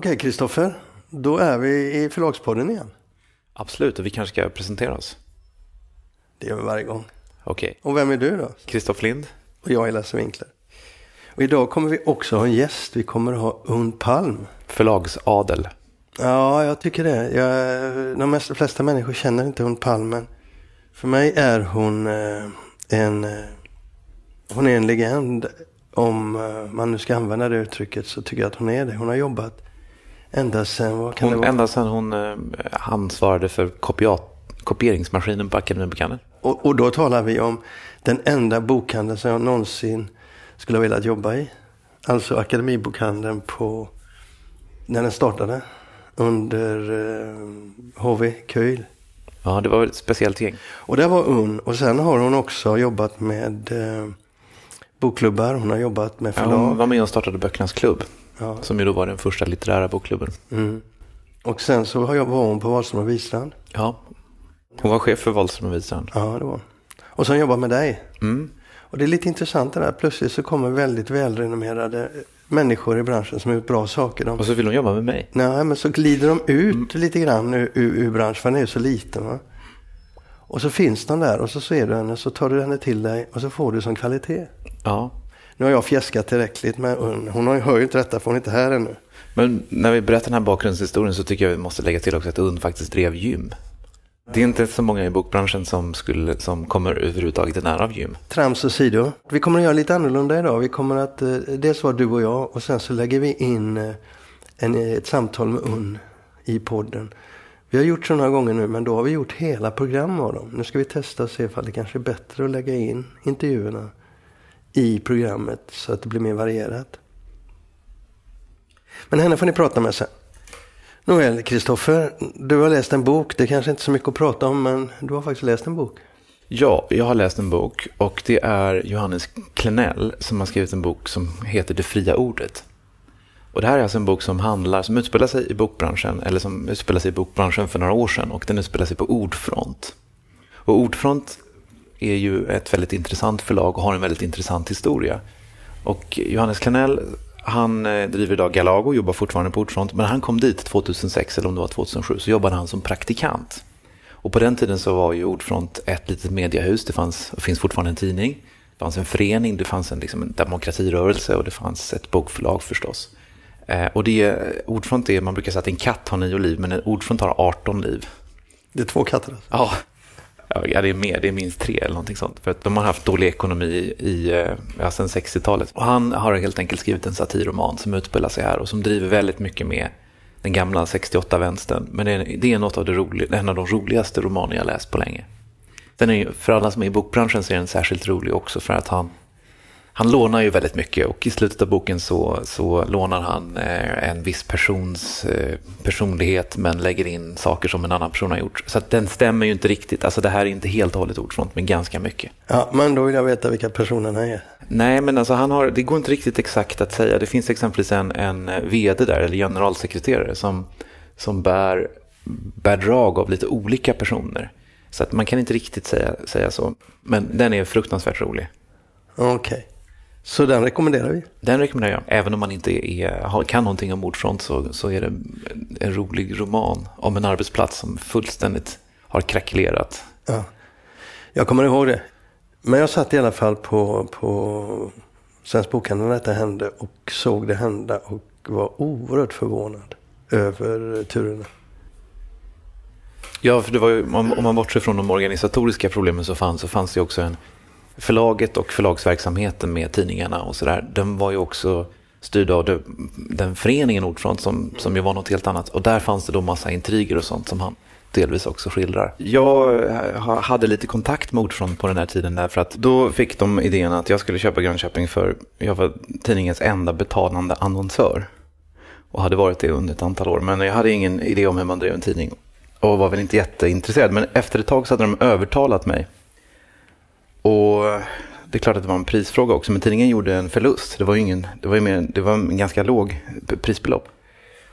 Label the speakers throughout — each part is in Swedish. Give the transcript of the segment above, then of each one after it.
Speaker 1: Okej, Kristoffer. Då är vi i Förlagspodden igen.
Speaker 2: Absolut, och vi kanske ska presentera oss.
Speaker 1: Det gör vi varje gång.
Speaker 2: Okej.
Speaker 1: Och vem är du då?
Speaker 2: Kristoff Lind.
Speaker 1: Och jag är Lasse Winkler. Och idag kommer vi också ha en gäst. Vi kommer ha Un Palm.
Speaker 2: Förlagsadel.
Speaker 1: Ja, jag tycker det. Jag, de mest, flesta människor känner inte Un Palm, men för mig är hon eh, en, eh, hon är en legend. Om eh, man nu ska använda det uttrycket så tycker jag att hon är det. Hon har jobbat ända sedan, vad kan det
Speaker 2: Hon,
Speaker 1: vara?
Speaker 2: ända sedan hon eh, ansvarade för kopiat, kopieringsmaskinen på Akademibokhandeln.
Speaker 1: Och, och då talar vi om den enda bokhandeln som jag någonsin skulle ha velat jobba i. Alltså Akademibokhandeln på, när den startade. Under eh, HV Köil.
Speaker 2: Ja, det var ett speciellt gäng.
Speaker 1: Och där var hon. Och sen har hon också jobbat med eh, bokklubbar. Hon har jobbat med
Speaker 2: Ja,
Speaker 1: förlag.
Speaker 2: hon var med och startade Böckernas klubb.
Speaker 1: Ja.
Speaker 2: Som ju då var den första litterära bokklubben.
Speaker 1: Mm. Och sen så har jag, var hon på Wahlström och Wisland.
Speaker 2: Ja. Hon var chef för Wahlström och Wisand.
Speaker 1: Ja, det var. Och sen jobbat med dig.
Speaker 2: Mm.
Speaker 1: Och det är lite intressant det där. Plötsligt så kommer väldigt välrenommerade människor i branschen som har gjort bra saker. De,
Speaker 2: Och så vill hon jobba med mig.
Speaker 1: nej, men så glider de ut lite grann ur, ur, ur branschen för den är så liten. Va? Och så finns de där och så ser du henne så tar du henne till dig och så får du som kvalitet.
Speaker 2: Ja.
Speaker 1: Nu har jag fjäskat tillräckligt med hon. Hon har ju- hör ju inte detta för hon är inte här ännu.
Speaker 2: Men när vi berättar den här bakgrundshistorien så tycker jag vi måste lägga till också att Unn faktiskt drev gym. Det är inte så många i bokbranschen som, skulle, som kommer överhuvudtaget i nära av gym.
Speaker 1: Trams och sidor. Vi kommer att göra lite annorlunda idag. Vi kommer att, eh, dels vara du och jag och sen så lägger vi in eh, en, ett samtal med Unn i podden. Vi har gjort så några gånger nu men då har vi gjort hela program av dem. Nu ska vi testa och se ifall det kanske är bättre att lägga in intervjuerna i programmet så att det blir mer varierat. Men henne får ni prata med sen. Nåväl, Kristoffer, du har läst en bok. Det är kanske inte är så mycket att prata om men du har faktiskt läst en bok.
Speaker 2: Ja, jag har läst en bok och det är Johannes Klenell som har skrivit en bok som heter Det fria ordet. Och det här är alltså en bok som handlar, som utspelar sig i bokbranschen, eller som utspelar sig i bokbranschen för några år sedan och den utspelar sig på Ordfront. Och Ordfront är ju ett väldigt intressant förlag och har en väldigt intressant historia. Och Johannes Klenell, han eh, driver idag Galago, jobbar fortfarande på Ordfront, men han kom dit 2006 eller om det var 2007 så jobbade han som praktikant. Och på den tiden så var ju Ordfront ett litet mediehus. Det fanns, och finns fortfarande en tidning. Det fanns en förening, det fanns en, liksom en demokratirörelse och det fanns ett bokförlag förstås. Eh, och det, Ordfront är, man brukar säga att en katt har nio liv, men en Ordfront har 18 liv.
Speaker 1: Det är två katter.
Speaker 2: Ja, ja det är mer, det är minst tre eller någonting sånt. För att de har haft dålig ekonomi i, eh, ja, sedan 60-talet. Och han har helt enkelt skrivit en satirroman som utspelar sig här och som driver väldigt mycket med den gamla 68-vänstern. Men det är, det är något av det roliga, en av de roligaste romaner jag läst på länge. Den är ju, för alla som är i bokbranschen så är den särskilt rolig också för att han, han lånar ju väldigt mycket och i slutet av boken så, så lånar han eh, en viss persons eh, personlighet men lägger in saker som en annan person har gjort. Så att den stämmer ju inte riktigt. Alltså det här är inte helt och hållet ordfront men ganska mycket.
Speaker 1: Ja, men då vill jag veta vilka personerna är.
Speaker 2: Nej, men alltså han har, det går inte riktigt exakt att säga. Det finns exempelvis en, en vd där, eller generalsekreterare, som, som bär, bär drag av lite olika personer. Så att man kan inte riktigt säga, säga så. Men den är fruktansvärt rolig.
Speaker 1: Okej. Så den rekommenderar vi.
Speaker 2: Den rekommenderar jag. Även om man inte är, kan någonting om ordfront så, så är det en, rolig roman om en arbetsplats som fullständigt har krackelerat.
Speaker 1: Ja. Jag kommer ihåg det. Men jag satt i alla fall på, på Svensk Bokhandel när detta hände och såg det hända och var oerhört förvånad över turerna.
Speaker 2: Ja, för det var ju, om, om man bortser från de organisatoriska problemen så fanns, så fanns det också en förlaget och förlagsverksamheten med tidningarna och sådär. Den var ju också styrd av den föreningen Ordfront som, som ju var något helt annat. Och där fanns det då massa intriger och sånt som han delvis också skildrar. Jag eh, hade lite kontakt med Ordfront på den här tiden därför att då fick de idén att jag skulle köpa Grönköping för jag var tidningens enda betalande annonsör. Och hade varit det under ett antal år. Men jag hade ingen idé om hur man drev en tidning. Och var väl inte jätteintresserad. Men efter ett tag så hade de övertalat mig. Och det är klart att det var en prisfråga också. Men tidningen gjorde en förlust. Det var ju ingen, det var ju mer, det var en ganska låg prisbelopp.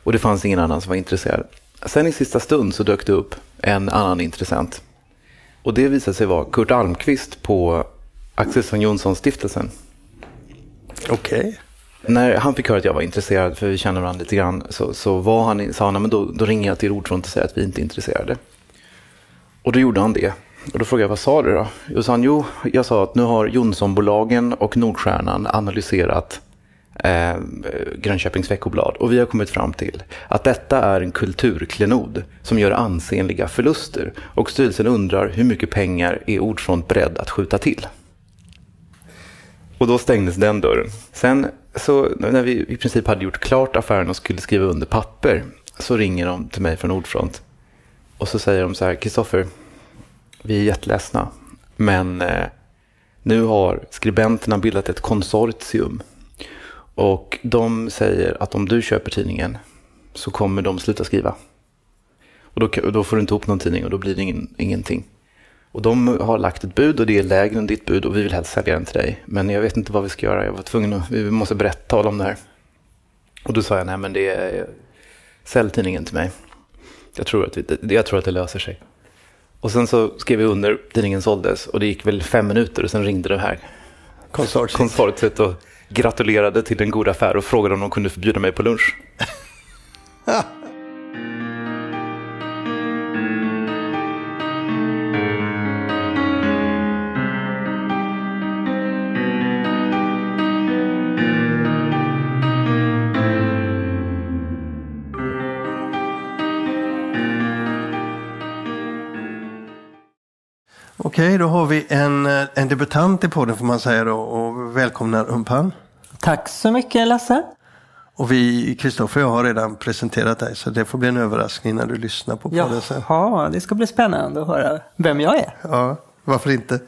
Speaker 2: Och det fanns ingen annan som var intresserad. Sen i sista stund så dök det upp en annan intressent. Och det visade sig vara Kurt Almqvist på Axelsson Johnson-stiftelsen.
Speaker 1: Okej.
Speaker 2: när han fick höra att jag var intresserad, för vi känner varandra lite grann, så, så var han, sa han, men då, då ringer jag till Ordfront och säger att vi inte är intresserade. Och då gjorde han det. Och då frågade jag, vad sa du då? Och sa han, jo, jag sa att nu har Jonssonbolagen och Nordstjärnan analyserat eh, Grönköpings veckoblad och vi har kommit fram till att detta är en kulturklenod som gör ansenliga förluster. Och styrelsen undrar hur mycket pengar är Ordfront beredd att skjuta till? Och då stängdes den dörren. Sen så när vi i princip hade gjort klart affären och skulle skriva under papper så ringer de till mig från Ordfront. Och så säger de så här, Kristoffer, vi är jätteledsna. Men eh, nu har skribenterna bildat ett konsortium. Och de säger att om du köper tidningen så kommer de sluta skriva. Och då, då får du inte ihop någon tidning och då blir det ingen, ingenting. Och de har lagt ett bud och det är lägre än ditt bud och vi vill helst sälja den till dig. Men jag vet inte vad vi ska göra. Jag var tvungen att, vi måste berätta, om det här. Och då sa jag, nej men det är, sälj tidningen till mig. Jag tror, att vi, jag tror att det löser sig. Och sen så skrev vi under, tidningen såldes och det gick väl fem minuter och sen ringde det här konsortiet, konsortiet och gratulerade till en god affär och frågade om de kunde förbjuda mig på lunch.
Speaker 1: Okej, då har vi en, eh, en debutant i podden får man säga då och välkomnar Umpan.
Speaker 3: Tack så mycket Lasse.
Speaker 1: Och vi, Kristoffer och jag har redan presenterat dig så det får bli en överraskning när du lyssnar på podden sen.
Speaker 3: Ja, det ska bli spännande att höra vem jag är.
Speaker 1: Ja, varför inte.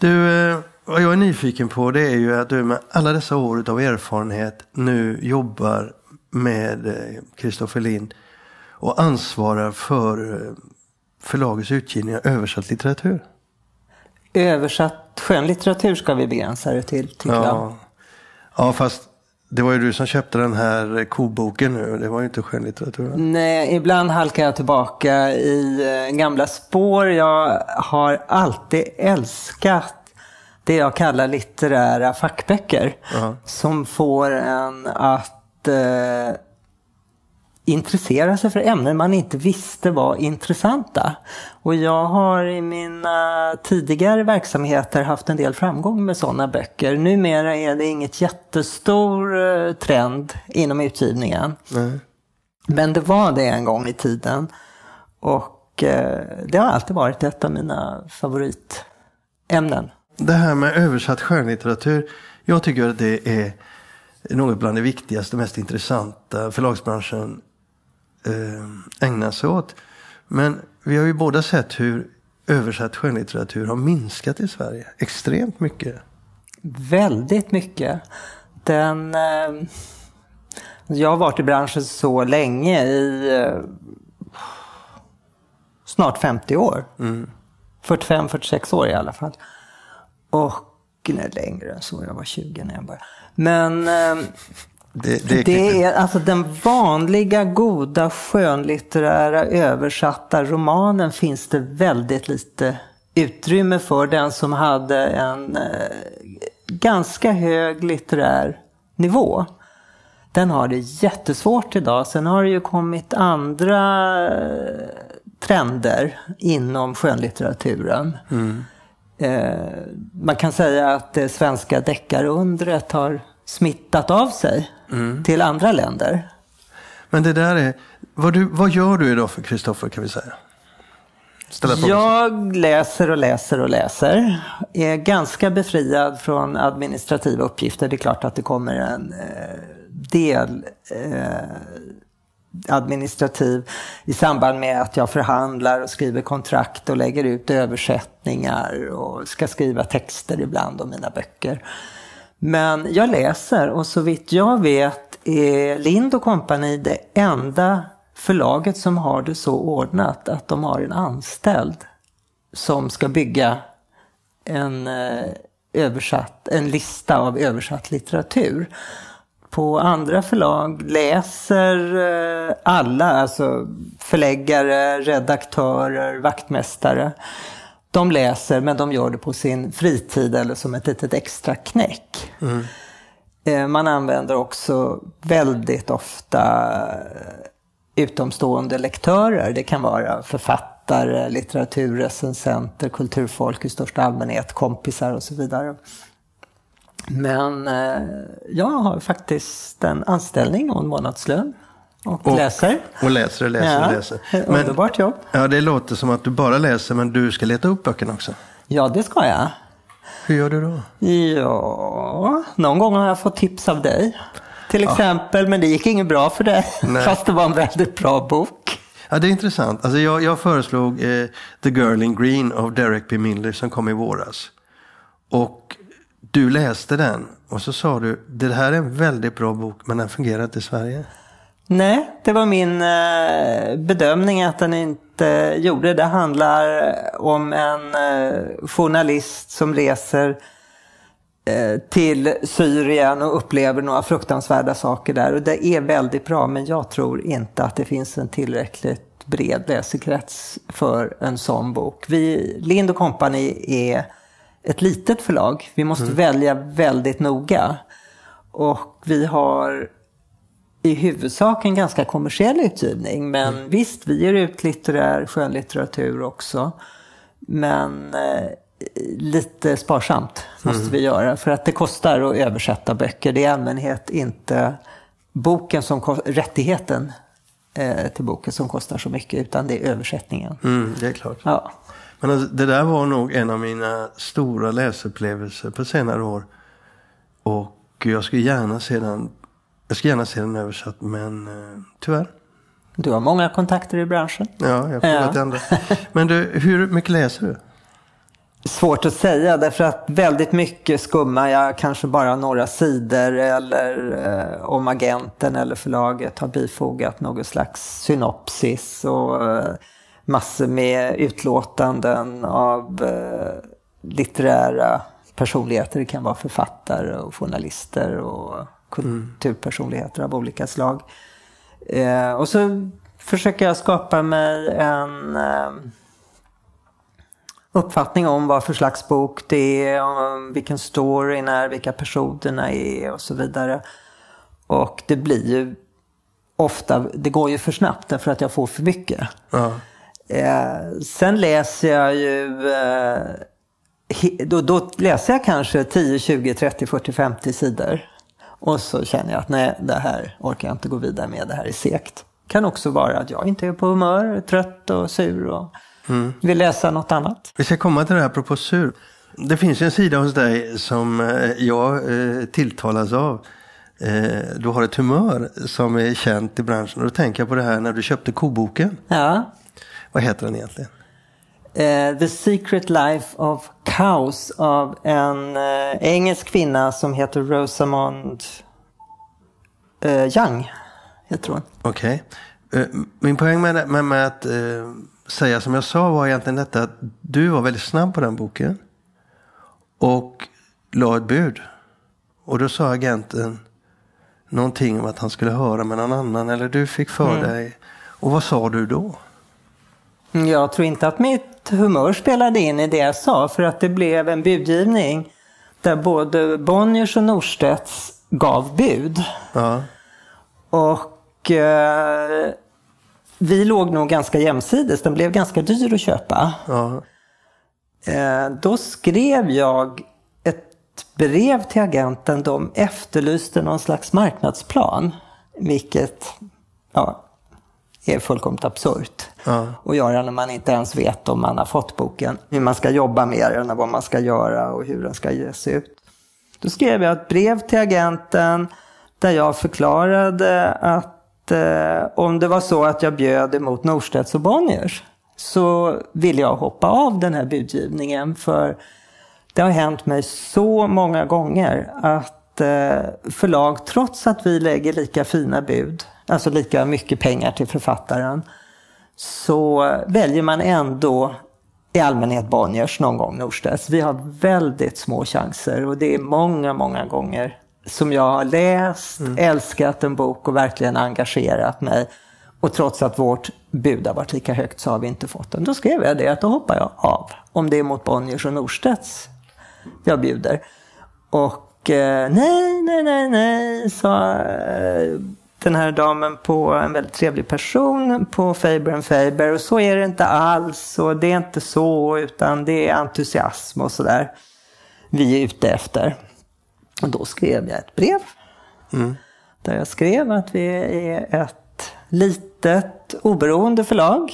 Speaker 1: Du, eh, vad jag är nyfiken på det är ju att du med alla dessa år av erfarenhet nu jobbar med Kristoffer Lind och ansvarar för förlagets utgivning av översatt litteratur.
Speaker 3: Översatt skönlitteratur ska vi begränsa det till, tycker
Speaker 1: ja.
Speaker 3: jag.
Speaker 1: Ja, fast det var ju du som köpte den här koboken nu. Det var ju inte skönlitteratur.
Speaker 3: Nej, ibland halkar jag tillbaka i eh, gamla spår. Jag har alltid älskat det jag kallar litterära fackböcker. Uh -huh. Som får en att eh, intressera sig för ämnen man inte visste var intressanta. Och jag har i mina tidigare verksamheter haft en del framgång med sådana böcker. Numera är det inget jättestor eh, trend inom utgivningen. Nej. Men det var det en gång i tiden. Och eh, det har alltid varit ett av mina favoritämnen.
Speaker 1: Det här med översatt skönlitteratur. Jag tycker att det är något bland det viktigaste och mest intressanta förlagsbranschen ägna sig åt. Men vi har ju båda sett hur översatt skönlitteratur har minskat i Sverige extremt mycket.
Speaker 3: Väldigt mycket. Den, eh, jag har varit i branschen så länge, i eh, snart 50 år. Mm. 45-46 år i alla fall. Och nej, längre än så, jag var 20 när jag började. Men eh, det, det, det, är alltså den vanliga, goda, skönlitterära, översatta romanen finns det väldigt lite utrymme för. Den som hade en eh, ganska hög litterär nivå. Den har det jättesvårt idag. Sen har det ju kommit andra eh, trender inom skönlitteraturen. Mm. Eh, man kan säga att det svenska deckarundret har smittat av sig mm. till andra länder.
Speaker 1: Men det där är, vad, du, vad gör du idag för Kristoffer kan vi säga?
Speaker 3: Jag läser och läser och läser. Är ganska befriad från administrativa uppgifter. Det är klart att det kommer en eh, del eh, administrativ i samband med att jag förhandlar och skriver kontrakt och lägger ut översättningar och ska skriva texter ibland om mina böcker. Men jag läser och så vitt jag vet är Lind och Company det enda förlaget som har det så ordnat att de har en anställd som ska bygga en, eh, översatt, en lista av översatt litteratur. På andra förlag läser eh, alla, alltså förläggare, redaktörer, vaktmästare de läser men de gör det på sin fritid eller som ett litet extra knäck. Mm. Eh, man använder också väldigt ofta utomstående lektörer. Det kan vara författare, litteraturrecensenter, kulturfolk i största allmänhet, kompisar och så vidare. Men eh, jag har faktiskt en anställning och en månadslön. Och, och läser.
Speaker 1: Och läser och läser och läser.
Speaker 3: Men, underbart jobb.
Speaker 1: Ja, det låter som att du bara läser men du ska leta upp böckerna också.
Speaker 3: Ja, det ska jag.
Speaker 1: Hur gör du då?
Speaker 3: Ja, någon gång har jag fått tips av dig. Till exempel, ja. men det gick inget bra för dig. Nej. Fast det var en väldigt bra bok.
Speaker 1: Ja, det är intressant. Alltså jag, jag föreslog eh, The Girl in Green av Derek B. Mindler som kom i våras. Och du läste den och så sa du, det här är en väldigt bra bok men den fungerar inte i Sverige.
Speaker 3: Nej, det var min eh, bedömning att den inte gjorde. Det handlar om en eh, journalist som reser eh, till Syrien och upplever några fruktansvärda saker där. Och det är väldigt bra, men jag tror inte att det finns en tillräckligt bred läsekrets för en sån bok. Vi, Lind Company är ett litet förlag. Vi måste mm. välja väldigt noga. Och vi har i huvudsak en ganska kommersiell utgivning. Men mm. visst, vi ger ut litterär skönlitteratur också. Men eh, lite sparsamt måste mm. vi göra. För att det kostar att översätta böcker. Det är i allmänhet inte boken som rättigheten eh, till boken som kostar så mycket. Utan det är översättningen.
Speaker 1: Mm, det är klart.
Speaker 3: Ja.
Speaker 1: Men alltså, det där var nog en av mina stora läsupplevelser på senare år. Och jag skulle gärna se den, jag skulle gärna se den översatt men eh, tyvärr.
Speaker 3: Du har många kontakter i branschen.
Speaker 1: Ja, jag provat ja. andra. Men du, hur mycket läser du?
Speaker 3: Svårt att säga därför att väldigt mycket skummar jag kanske bara några sidor eller eh, om agenten eller förlaget har bifogat någon slags synopsis. Och, eh, massor med utlåtanden av eh, litterära personligheter. Det kan vara författare och journalister och kulturpersonligheter av olika slag. Eh, och så försöker jag skapa mig en eh, uppfattning om vad för slags bok det är, om vilken storyn är, vilka personerna är och så vidare. Och det blir ju ofta, det går ju för snabbt därför att jag får för mycket. Ja. Eh, sen läser jag ju eh, då, då, läser jag kanske 10, 20, 30, 40, 50 sidor. Och så känner jag att nej, det här orkar jag inte gå vidare med, det här är segt. Kan också vara att jag inte är på humör, trött och sur och mm. vill läsa något annat.
Speaker 1: Vi ska komma till det här apropå sur. Det finns en sida hos dig som eh, jag eh, tilltalas av. Eh, du har ett humör som är känt i branschen. Och då tänker jag på det här när du köpte koboken.
Speaker 3: Ja.
Speaker 1: Vad heter den egentligen?
Speaker 3: Uh, The Secret Life of Cows av en uh, engelsk kvinna som heter Rosamond uh, Young. Heter hon.
Speaker 1: Okej. Okay. min poäng med, med, med att säga som jag sa var egentligen detta att du var väldigt snabb på den boken. Och la ett bud. Och då sa agenten någonting om att han skulle höra med någon annan. Eller du fick för mm. dig. Och vad sa du då?
Speaker 3: Jag tror inte att mitt humör spelade in i det jag sa för att det blev en budgivning där både Bonniers och Norstedts gav bud.
Speaker 1: Ja.
Speaker 3: Och eh, vi låg nog ganska jämsides. Den blev ganska dyr att köpa.
Speaker 1: Ja.
Speaker 3: Eh, då skrev jag ett brev till agenten. De efterlyste någon slags marknadsplan. Vilket ja, är fullkomligt absurt
Speaker 1: ja.
Speaker 3: att göra när man inte ens vet om man har fått boken. Hur man ska jobba med den och vad man ska göra och hur den ska ges ut. Då skrev jag ett brev till agenten där jag förklarade att eh, om det var så att jag bjöd emot Norstedts och Bonniers så ville jag hoppa av den här budgivningen. För det har hänt mig så många gånger att eh, förlag, trots att vi lägger lika fina bud, alltså lika mycket pengar till författaren, så väljer man ändå i allmänhet Bonniers, någon gång Norstedts. Vi har väldigt små chanser och det är många, många gånger som jag har läst, mm. älskat en bok och verkligen engagerat mig. Och trots att vårt bud har varit lika högt så har vi inte fått den. Då skrev jag det att då hoppar jag av. Om det är mot Bonniers och Norstedts jag bjuder. Och eh, nej, nej, nej, nej, sa eh, den här damen på en väldigt trevlig person på Faber Faber. Och så är det inte alls och det är inte så utan det är entusiasm och sådär vi är ute efter. Och då skrev jag ett brev. Mm. Där jag skrev att vi är ett litet oberoende förlag.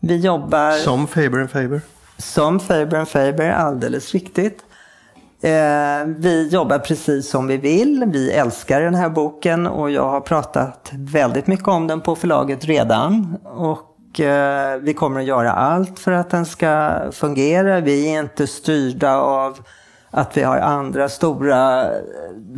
Speaker 3: Vi jobbar...
Speaker 1: Som Faber Faber?
Speaker 3: Som Faber Faber, alldeles riktigt. Eh, vi jobbar precis som vi vill. Vi älskar den här boken och jag har pratat väldigt mycket om den på förlaget redan. Och eh, vi kommer att göra allt för att den ska fungera. Vi är inte styrda av att vi har andra stora eh,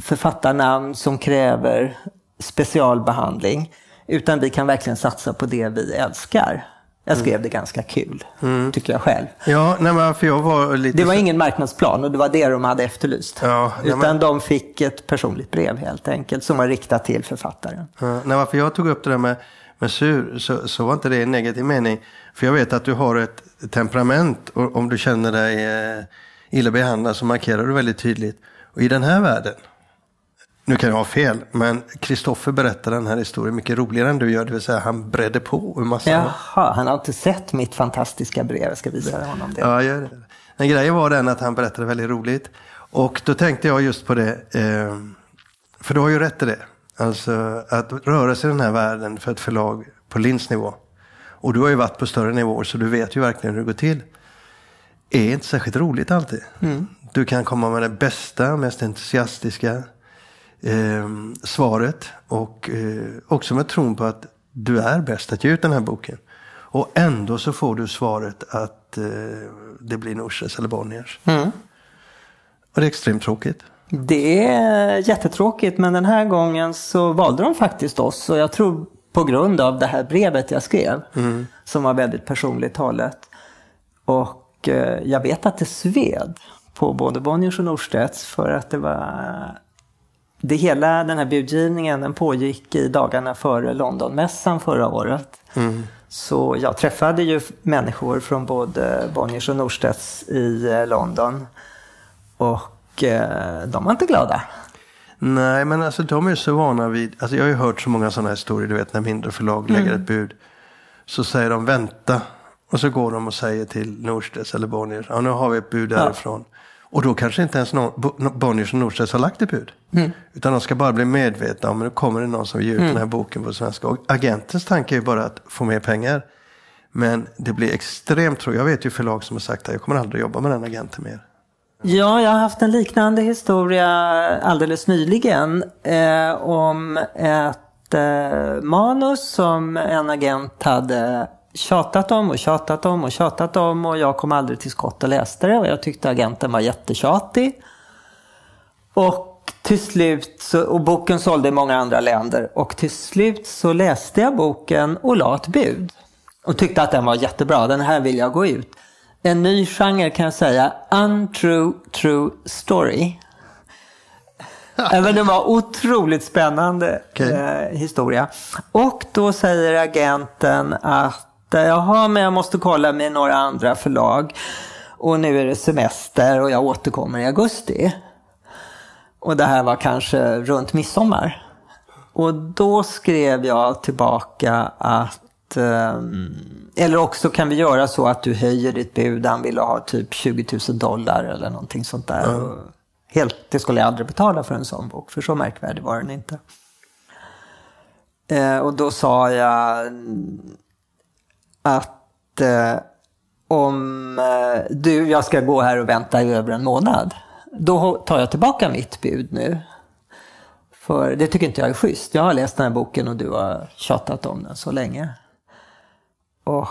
Speaker 3: författarnamn som kräver specialbehandling. Utan vi kan verkligen satsa på det vi älskar. Jag skrev mm. det ganska kul, mm. tycker jag själv.
Speaker 1: Ja, nej, för jag var lite...
Speaker 3: Det var ingen marknadsplan och det var det de hade efterlyst. Ja, nej, Utan men... de fick ett personligt brev helt enkelt som var riktat till författaren.
Speaker 1: Ja, nej, för jag tog upp det där med, med sur så, så var inte det en negativ mening. För jag vet att du har ett temperament och om du känner dig eh, illa behandlad så markerar du väldigt tydligt. Och i den här världen nu kan jag ha fel, men Kristoffer berättar den här historien mycket roligare än du gör. Det vill säga han bredde på en massa.
Speaker 3: Jaha, han har inte sett mitt fantastiska brev. Jag ska visa honom det.
Speaker 1: Ja, gör det. Den grejen var den att han berättade väldigt roligt. Och då tänkte jag just på det. Eh, för du har ju rätt i det. Alltså att röra sig i den här världen för ett förlag på Linds nivå. Och du har ju varit på större nivåer så du vet ju verkligen hur det går till. Är inte särskilt roligt alltid. Mm. Du kan komma med det bästa, mest entusiastiska eh, svaret och eh, också med tron på att du är bäst att ge ut den här boken. Och ändå så får du svaret att eh, det blir Norsches eller Bonniers. Mm. Och det är extremt tråkigt.
Speaker 3: Det är jättetråkigt men den här gången så valde de faktiskt oss och jag tror på grund av det här brevet jag skrev mm. som var väldigt personligt talet. Och eh, jag vet att det sved på både Bonniers och Norstedts för att det var det hela, den här budgivningen, den pågick i dagarna före Londonmässan förra året. Mm. Så jag träffade ju människor från både Bonniers och Norstedts i eh, London. Och eh, de var inte glada.
Speaker 1: Nej, men alltså de är så vana vid, alltså jag har ju hört så många sådana historier, du vet när mindre förlag lägger mm. ett bud. Så säger de vänta. Och så går de och säger till Norstedts eller Bonniers, ja nu har vi ett bud därifrån. Och då kanske inte ens någon, Bonniers och Norstedts har lagt ett bud. Mm. Utan de ska bara bli medvetna om att nu kommer det någon som ger ut mm. den här boken på svenska. Och agentens tanke är ju bara att få mer pengar. Men det blir extremt tråkigt. Jag vet ju förlag som har sagt att jag kommer aldrig jobba med den agenten mer.
Speaker 3: Ja, jag har haft en liknande historia alldeles nyligen. Eh, om ett eh, manus som en agent hade tjatat om och tjatat om och tjatat om och jag kom aldrig till skott och läste det och jag tyckte agenten var jättetjatig. Och till slut, så, och boken sålde i många andra länder och till slut så läste jag boken och la ett bud. Och tyckte att den var jättebra, den här vill jag gå ut. En ny genre kan jag säga, untrue true story. Men det var otroligt spännande okay. eh, historia. Och då säger agenten att Jaha, men jag måste kolla med några andra förlag. Och nu är det semester och jag återkommer i augusti. Och det här var kanske runt midsommar. Och då skrev jag tillbaka att ehm, eller också kan vi göra så att du höjer ditt bud. Han ville ha typ 20 000 dollar eller någonting sånt där. Mm. Helt, det skulle jag aldrig betala för en sån bok, för så märkvärdig var den inte. Eh, och då sa jag att eh, om eh, du, jag ska gå här och vänta i över en månad, då tar jag tillbaka mitt bud nu. För det tycker inte jag är schysst. Jag har läst den här boken och du har tjatat om den så länge. Och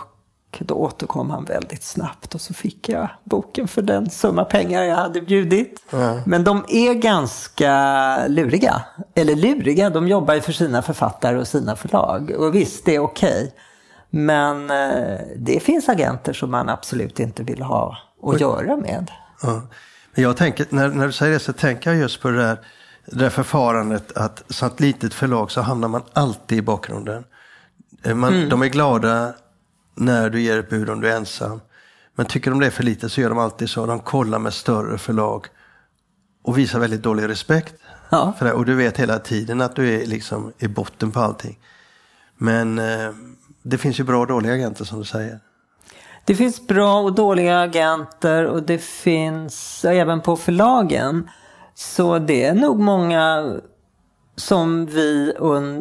Speaker 3: då återkom han väldigt snabbt och så fick jag boken för den summa pengar jag hade bjudit. Mm. Men de är ganska luriga. Eller luriga, de jobbar ju för sina författare och sina förlag. Och visst, det är okej. Okay. Men eh, det finns agenter som man absolut inte vill ha att göra med.
Speaker 1: Ja. Men jag tänker, när, när du säger det så tänker jag just på det där, det där förfarandet att som ett litet förlag så hamnar man alltid i bakgrunden. Eh, man, mm. De är glada när du ger ett bud om du är ensam. Men tycker de det är för lite så gör de alltid så. De kollar med större förlag. och visar väldigt dålig respekt.
Speaker 3: Ja.
Speaker 1: För det, och du vet hela tiden att du är liksom i botten på allting. Men eh, det finns ju bra och dåliga agenter som du säger.
Speaker 3: Det finns bra och dåliga agenter och det finns även på förlagen. Så det är nog många som vi,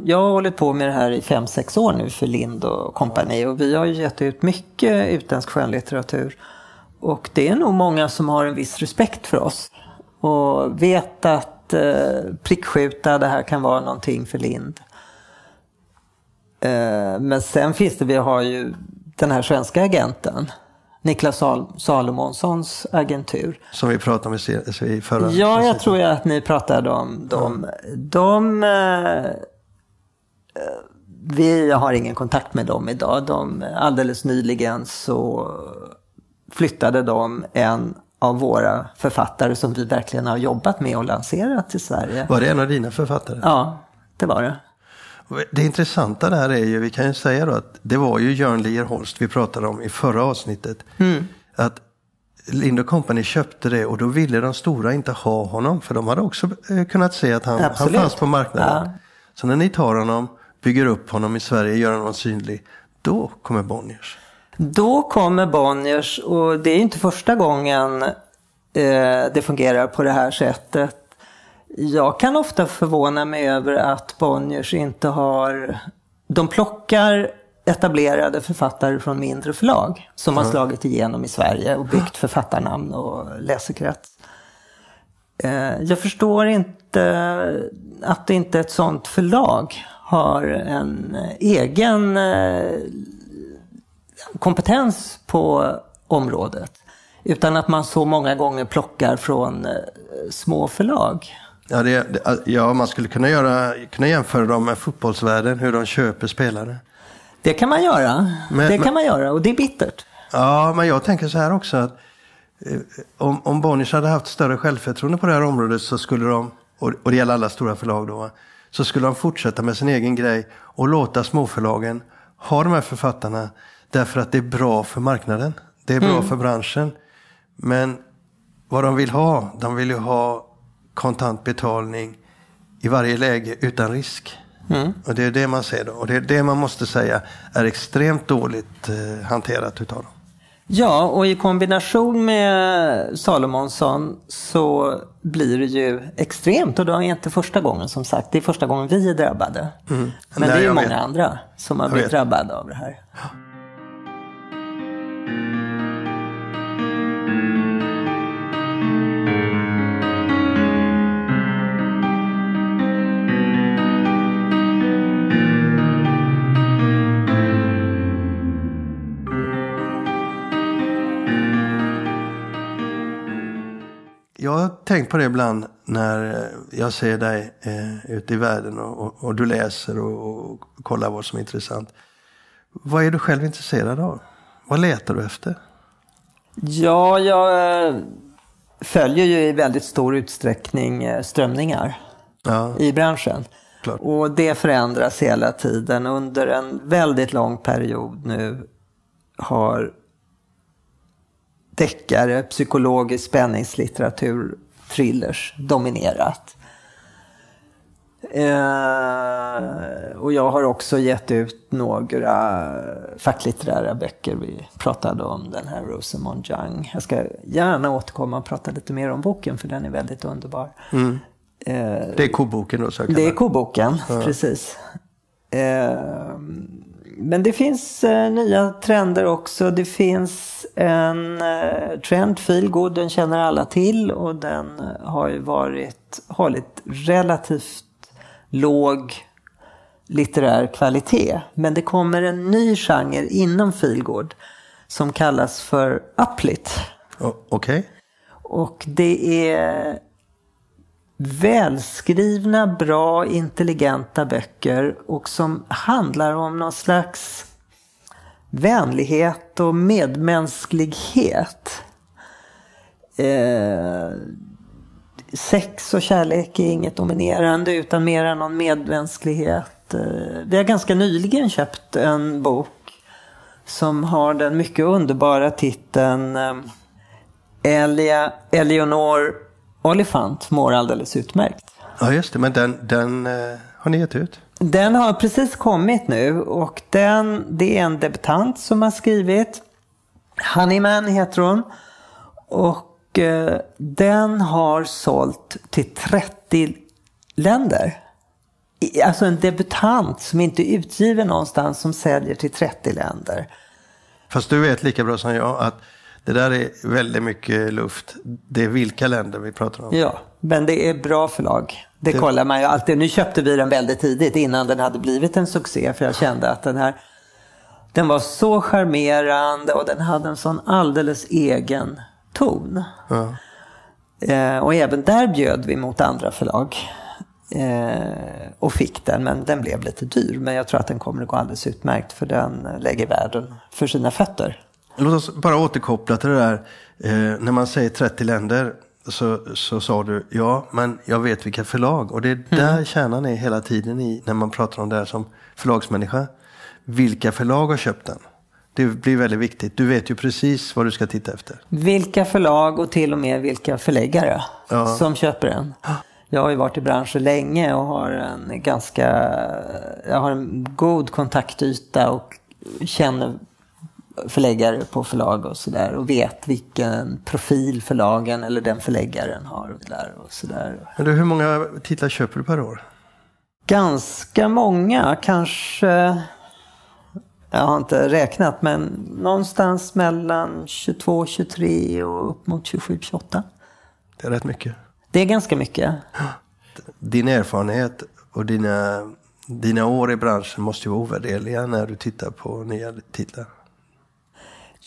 Speaker 3: jag har hållit på med det här i fem sex år nu för Lind och kompani och vi har ju gett ut mycket utländsk skönlitteratur. Och det är nog många som har en viss respekt för oss och vet att eh, prickskjuta, det här kan vara någonting för Lind. Eh, men sen finns det, vi har ju den här svenska agenten. Niklas Sal Salomonssons agentur.
Speaker 1: Som vi pratade om i förra
Speaker 3: Ja, jag tror att ni pratade om dem. De, eh, vi har ingen kontakt med dem idag. De, alldeles nyligen så flyttade de en av våra författare som vi verkligen har jobbat med och lanserat i Sverige.
Speaker 1: Var det en av dina författare?
Speaker 3: Ja, det var det.
Speaker 1: Det intressanta där är ju, vi kan ju säga då att det var ju Jörn Lierholst vi pratade om i förra avsnittet.
Speaker 3: Mm.
Speaker 1: Att Lind Company köpte det och då ville de stora inte ha honom. För de hade också eh, kunnat se att han, han fanns på marknaden. Ja. Så när ni tar honom, bygger upp honom i Sverige, gör honom synlig. Då kommer Bonniers.
Speaker 3: Då kommer Bonniers och det är inte första gången eh, det fungerar på det här sättet. Jag kan ofta förvåna mig över att Bonniers inte har... De plockar etablerade författare från mindre förlag som har slagit igenom i Sverige och byggt författarnamn och läsekrets. Eh, jag förstår inte att inte ett sånt förlag har en egen eh, kompetens på området. Utan att man så många gånger plockar från eh, små förlag.
Speaker 1: Ja, det, ja, man skulle kunna, göra, kunna jämföra dem med fotbollsvärlden, hur de köper spelare.
Speaker 3: Det kan man göra. Men, det kan men, man göra och det är bittert.
Speaker 1: Ja, men jag tänker så här också att eh, om, om Bonniers hade haft större självförtroende på det här området så skulle de, och, och det gäller alla stora förlag då, så skulle de fortsätta med sin egen grej och låta småförlagen ha de här författarna därför att det är bra för marknaden. Det är bra mm. för branschen. Men vad de vill ha, de vill ju ha kontant betalning i varje läge utan risk. Mm. Och det är det man ser då. Och det är det man måste säga är extremt dåligt eh, hanterat utav dem.
Speaker 3: Ja, och i kombination med Salomonsson så blir det ju extremt. Och det är inte första gången som sagt. Det är första gången vi är drabbade. Mm. Men Nej, det är ju många vet. andra som har blivit drabbade av det här. Ja.
Speaker 1: Jag har tänkt på det ibland när jag ser dig eh, ute i världen och, och, och du läser och, och, kollar vad som är intressant. Vad är du själv intresserad av? Vad letar du efter?
Speaker 3: Ja, jag eh, följer ju i väldigt stor utsträckning eh, strömningar ja. i branschen. Klart. Och det förändras hela tiden. Under en väldigt lång period nu har deckare, psykologisk spänningslitteratur, thrillers dominerat. Eh, och jag har också gett ut några facklitterära böcker. Vi pratade om den här Rosamond Young. Jag ska gärna återkomma och prata lite mer om boken för den är väldigt underbar.
Speaker 1: Mm. Eh, det är koboken då?
Speaker 3: Det är koboken, ja. precis. Eh, men det finns eh, nya trender också. Det finns en eh, trend, feelgood, den känner alla till och den har ju varit, hållit relativt låg litterär kvalitet. Men det kommer en ny genre inom feelgood som kallas för uplit.
Speaker 1: Okej. Okay.
Speaker 3: Och det är välskrivna, bra, intelligenta böcker och som handlar om någon slags vänlighet och medmänsklighet. Eh, sex och kärlek är inget dominerande utan mer någon medmänsklighet. Eh, vi har ganska nyligen köpt en bok som har den mycket underbara titeln eh, Elia, Eleonor Olifant mår alldeles utmärkt.
Speaker 1: Ja, just det. Men den, den eh, har ni gett ut?
Speaker 3: Den har precis kommit nu och den, det är en debutant som har skrivit. Honeyman heter hon. Och eh, den har sålt till 30 länder. Alltså en debutant som inte är utgiven någonstans som säljer till 30 länder.
Speaker 1: Fast du vet lika bra som jag att det där är väldigt mycket luft. Det är vilka länder vi pratar om.
Speaker 3: Ja, men det är bra förlag. Det, det kollar man ju alltid. Nu köpte vi den väldigt tidigt innan den hade blivit en succé. För jag kände att den här den var så charmerande och den hade en sån alldeles egen ton. Ja. Eh, och även där bjöd vi mot andra förlag. Eh, och fick den, men den blev lite dyr. Men jag tror att den kommer att gå alldeles utmärkt för den lägger världen för sina fötter.
Speaker 1: Låt oss bara återkoppla till det där. Eh, när man säger 30 länder så, så sa du ja, men jag vet vilka förlag. Och det är mm. där mm. kärnan är hela tiden i när man pratar om det här som förlagsmänniska. Vilka förlag har köpt den? Det blir väldigt viktigt. Du vet ju precis vad du ska titta efter.
Speaker 3: Vilka förlag och till och med vilka förläggare ja. som köper den. Jag har ju varit i branschen länge och har en ganska, jag har en god kontaktyta och känner förläggare på förlag och sådär och vet vilken profil förlagen eller den förläggaren har. Och där och så där.
Speaker 1: Men du, hur många titlar köper du per år?
Speaker 3: Ganska många, kanske jag har inte räknat, men någonstans mellan 22, 23 och upp mot 27, 28.
Speaker 1: Det är rätt mycket.
Speaker 3: Det är ganska mycket.
Speaker 1: Din erfarenhet och dina, dina år i branschen måste ju vara ovärderliga när du tittar på nya titlar.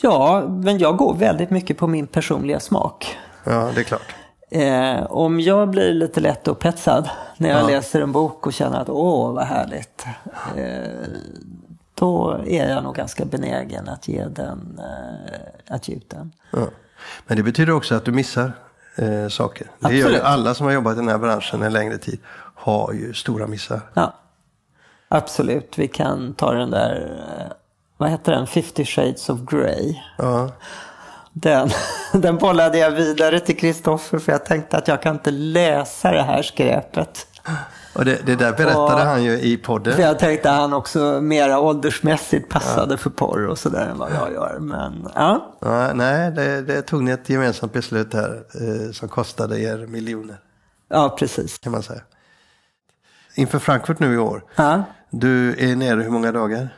Speaker 3: Ja, men jag går väldigt mycket på min personliga smak.
Speaker 1: Ja, det är klart.
Speaker 3: Eh, om jag blir lite lätt upphetsad när jag ja. läser en bok och känner att åh, vad härligt. Eh, då är jag nog ganska benägen att ge, den, eh, att ge ut den. Ja.
Speaker 1: Men det betyder också att du missar eh, saker. Det Absolut. gör ju alla som har jobbat i den här branschen en längre tid. Har ju stora missar.
Speaker 3: Ja. Absolut, vi kan ta den där, eh, vad heter den, 50 shades of Grey. Ja. Den, den bollade jag vidare till Kristoffer för jag tänkte att jag kan inte läsa det här skräpet.
Speaker 1: Och det, det där berättade och, han ju i podden.
Speaker 3: För jag tänkte att han också mera åldersmässigt passade ja. för porr och sådär än vad jag gör. Men, ja.
Speaker 1: ja nej, det, det, tog ni ett gemensamt beslut här eh, som kostade er miljoner.
Speaker 3: Ja, precis.
Speaker 1: Kan man säga. Inför Frankfurt nu i år. Ja. Du är nere hur många dagar?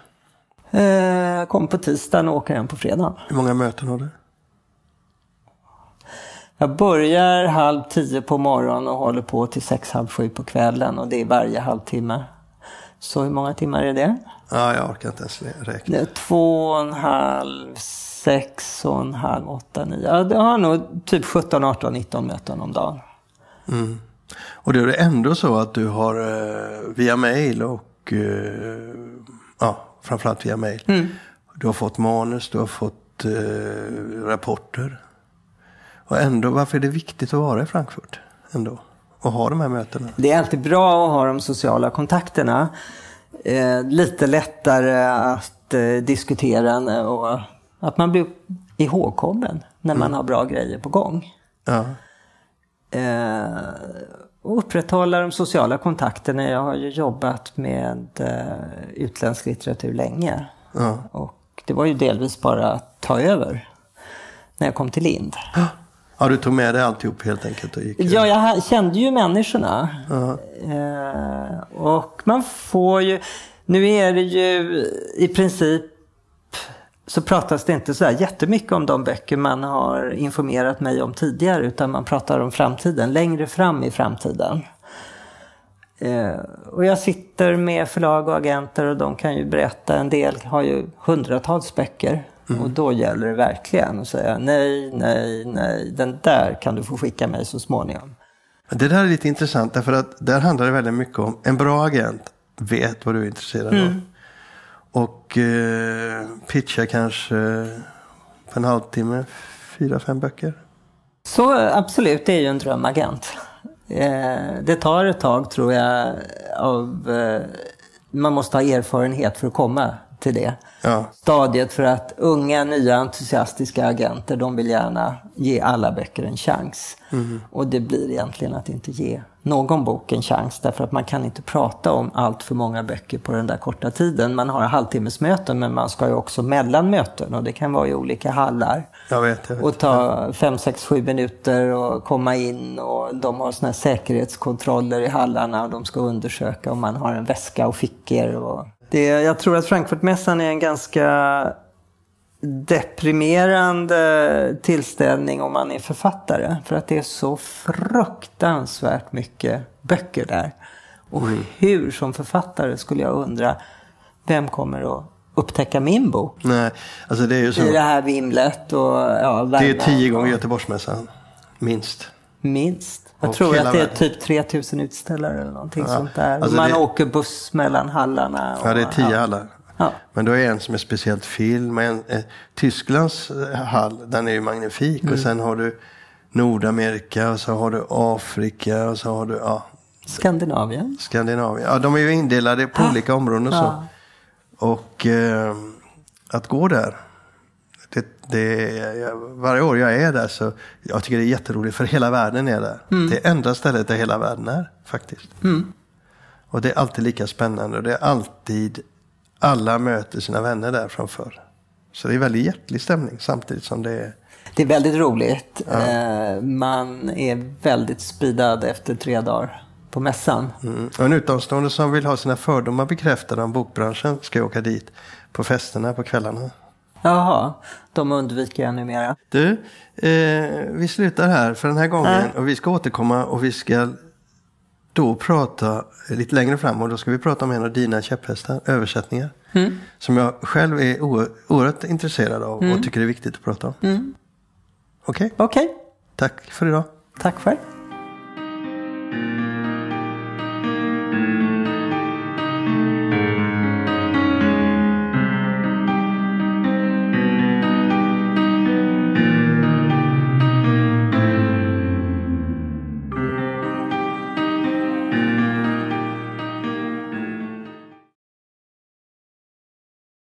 Speaker 3: Eh, kommer på tisdagen och åker hem på fredag.
Speaker 1: Hur många möten har du?
Speaker 3: Jag börjar halv tio på morgonen och håller på till sex, halv sju på kvällen och det är varje halvtimme. Så hur många timmar är det?
Speaker 1: Ja, jag orkar inte ens räkna. Det
Speaker 3: två och en halv, sex och en halv, åtta, nio. Ja, jag har nog typ 17, 18, 19 möten om dagen.
Speaker 1: Mm. Och det är ändå så att du har eh, via mail och eh, ja, framförallt via mail. Mm. Du har fått manus, du har fått eh, rapporter. Och ändå, varför är det viktigt att vara i Frankfurt? Ändå, och ha de här mötena?
Speaker 3: Det är alltid bra att ha de sociala kontakterna. Eh, lite lättare att eh, diskutera och att man blir ihågkommen när man mm. har bra grejer på gång. Ja. Eh, upprätthålla de sociala kontakterna. Jag har ju jobbat med eh, utländsk litteratur länge. Ja. Och det var ju delvis bara att ta över när jag kom till Lind.
Speaker 1: Ja, du tog med dig alltihop helt enkelt och gick
Speaker 3: Ja, jag kände ju människorna. Uh -huh. eh, och man får ju... Nu är det ju i princip så pratas det inte så jättemycket om de böcker man har informerat mig om tidigare utan man pratar om framtiden, längre fram i framtiden. Eh, och jag sitter med förlag och agenter och de kan ju berätta, en del har ju hundratals böcker Mm. Och då gäller det verkligen att säga nej, nej, nej, den där kan du få skicka mig så småningom.
Speaker 1: Det där är lite intressant därför att där handlar det väldigt mycket om en bra agent vet vad du är intresserad mm. Och eh, pitchar kanske på en halvtimme fyra, fem böcker.
Speaker 3: Så absolut, det är ju en drömagent. Eh, det tar ett tag tror jag av, eh, man måste ha erfarenhet för att komma till det ja. stadiet för att unga, nya, entusiastiska agenter, de vill gärna ge alla böcker en chans. Mm. Och det blir egentligen att inte ge någon bok en chans därför att man kan inte prata om allt för många böcker på den där korta tiden. Man har halvtimmesmöten men man ska ju också mellan möten och det kan vara i olika hallar.
Speaker 1: Jag vet, jag vet.
Speaker 3: Och ta fem, sex, sju minuter och komma in och de har såna här säkerhetskontroller i hallarna och de ska undersöka om man har en väska och fickor. Och det, jag tror att Frankfurtmässan är en ganska deprimerande tillställning om man är författare. För att det är så fruktansvärt mycket böcker där. Och mm. hur som författare skulle jag undra, vem kommer att upptäcka min bok?
Speaker 1: Nej, alltså det är ju så.
Speaker 3: I det här vimlet och ja,
Speaker 1: Det är tio gånger Göteborgsmässan, minst.
Speaker 3: Minst. Jag tror att det är typ 3000 utställare eller någonting ja. sånt där. Alltså man det... åker buss mellan hallarna.
Speaker 1: Ja, det är tio hallar. Ja. Men då är en som är speciellt film. En, eh, Tysklands eh, hall, den är ju magnifik. Mm. Och sen har du Nordamerika och så har du Afrika och så har du ja,
Speaker 3: Skandinavien.
Speaker 1: Skandinavien. Ja, de är ju indelade på ah. olika områden och så. Ah. Och eh, att gå där. Det, det, varje år jag är där så jag tycker det är jätteroligt för hela världen är där. Mm. Det är enda stället där hela världen är faktiskt. Mm. Och det är alltid lika spännande och det är alltid alla möter sina vänner där framför. Så det är väldigt hjärtlig stämning samtidigt som det är
Speaker 3: det är väldigt roligt. Ja. Eh, man är väldigt speedad efter tre dagar på mässan.
Speaker 1: Mm. Och en utomstående som vill ha sina fördomar bekräftade om bokbranschen ska åka dit på festerna på kvällarna.
Speaker 3: Jaha, de undviker jag numera.
Speaker 1: Du, eh, vi slutar här för den här gången och vi ska återkomma och vi ska då prata lite längre fram och då ska vi prata om en av dina käpphästar, översättningar. Mm. Som jag själv är oerhört intresserad av mm. och tycker är viktigt att prata om. Mm. Okej?
Speaker 3: Okay? Okej. Okay.
Speaker 1: Tack för idag.
Speaker 3: Tack själv.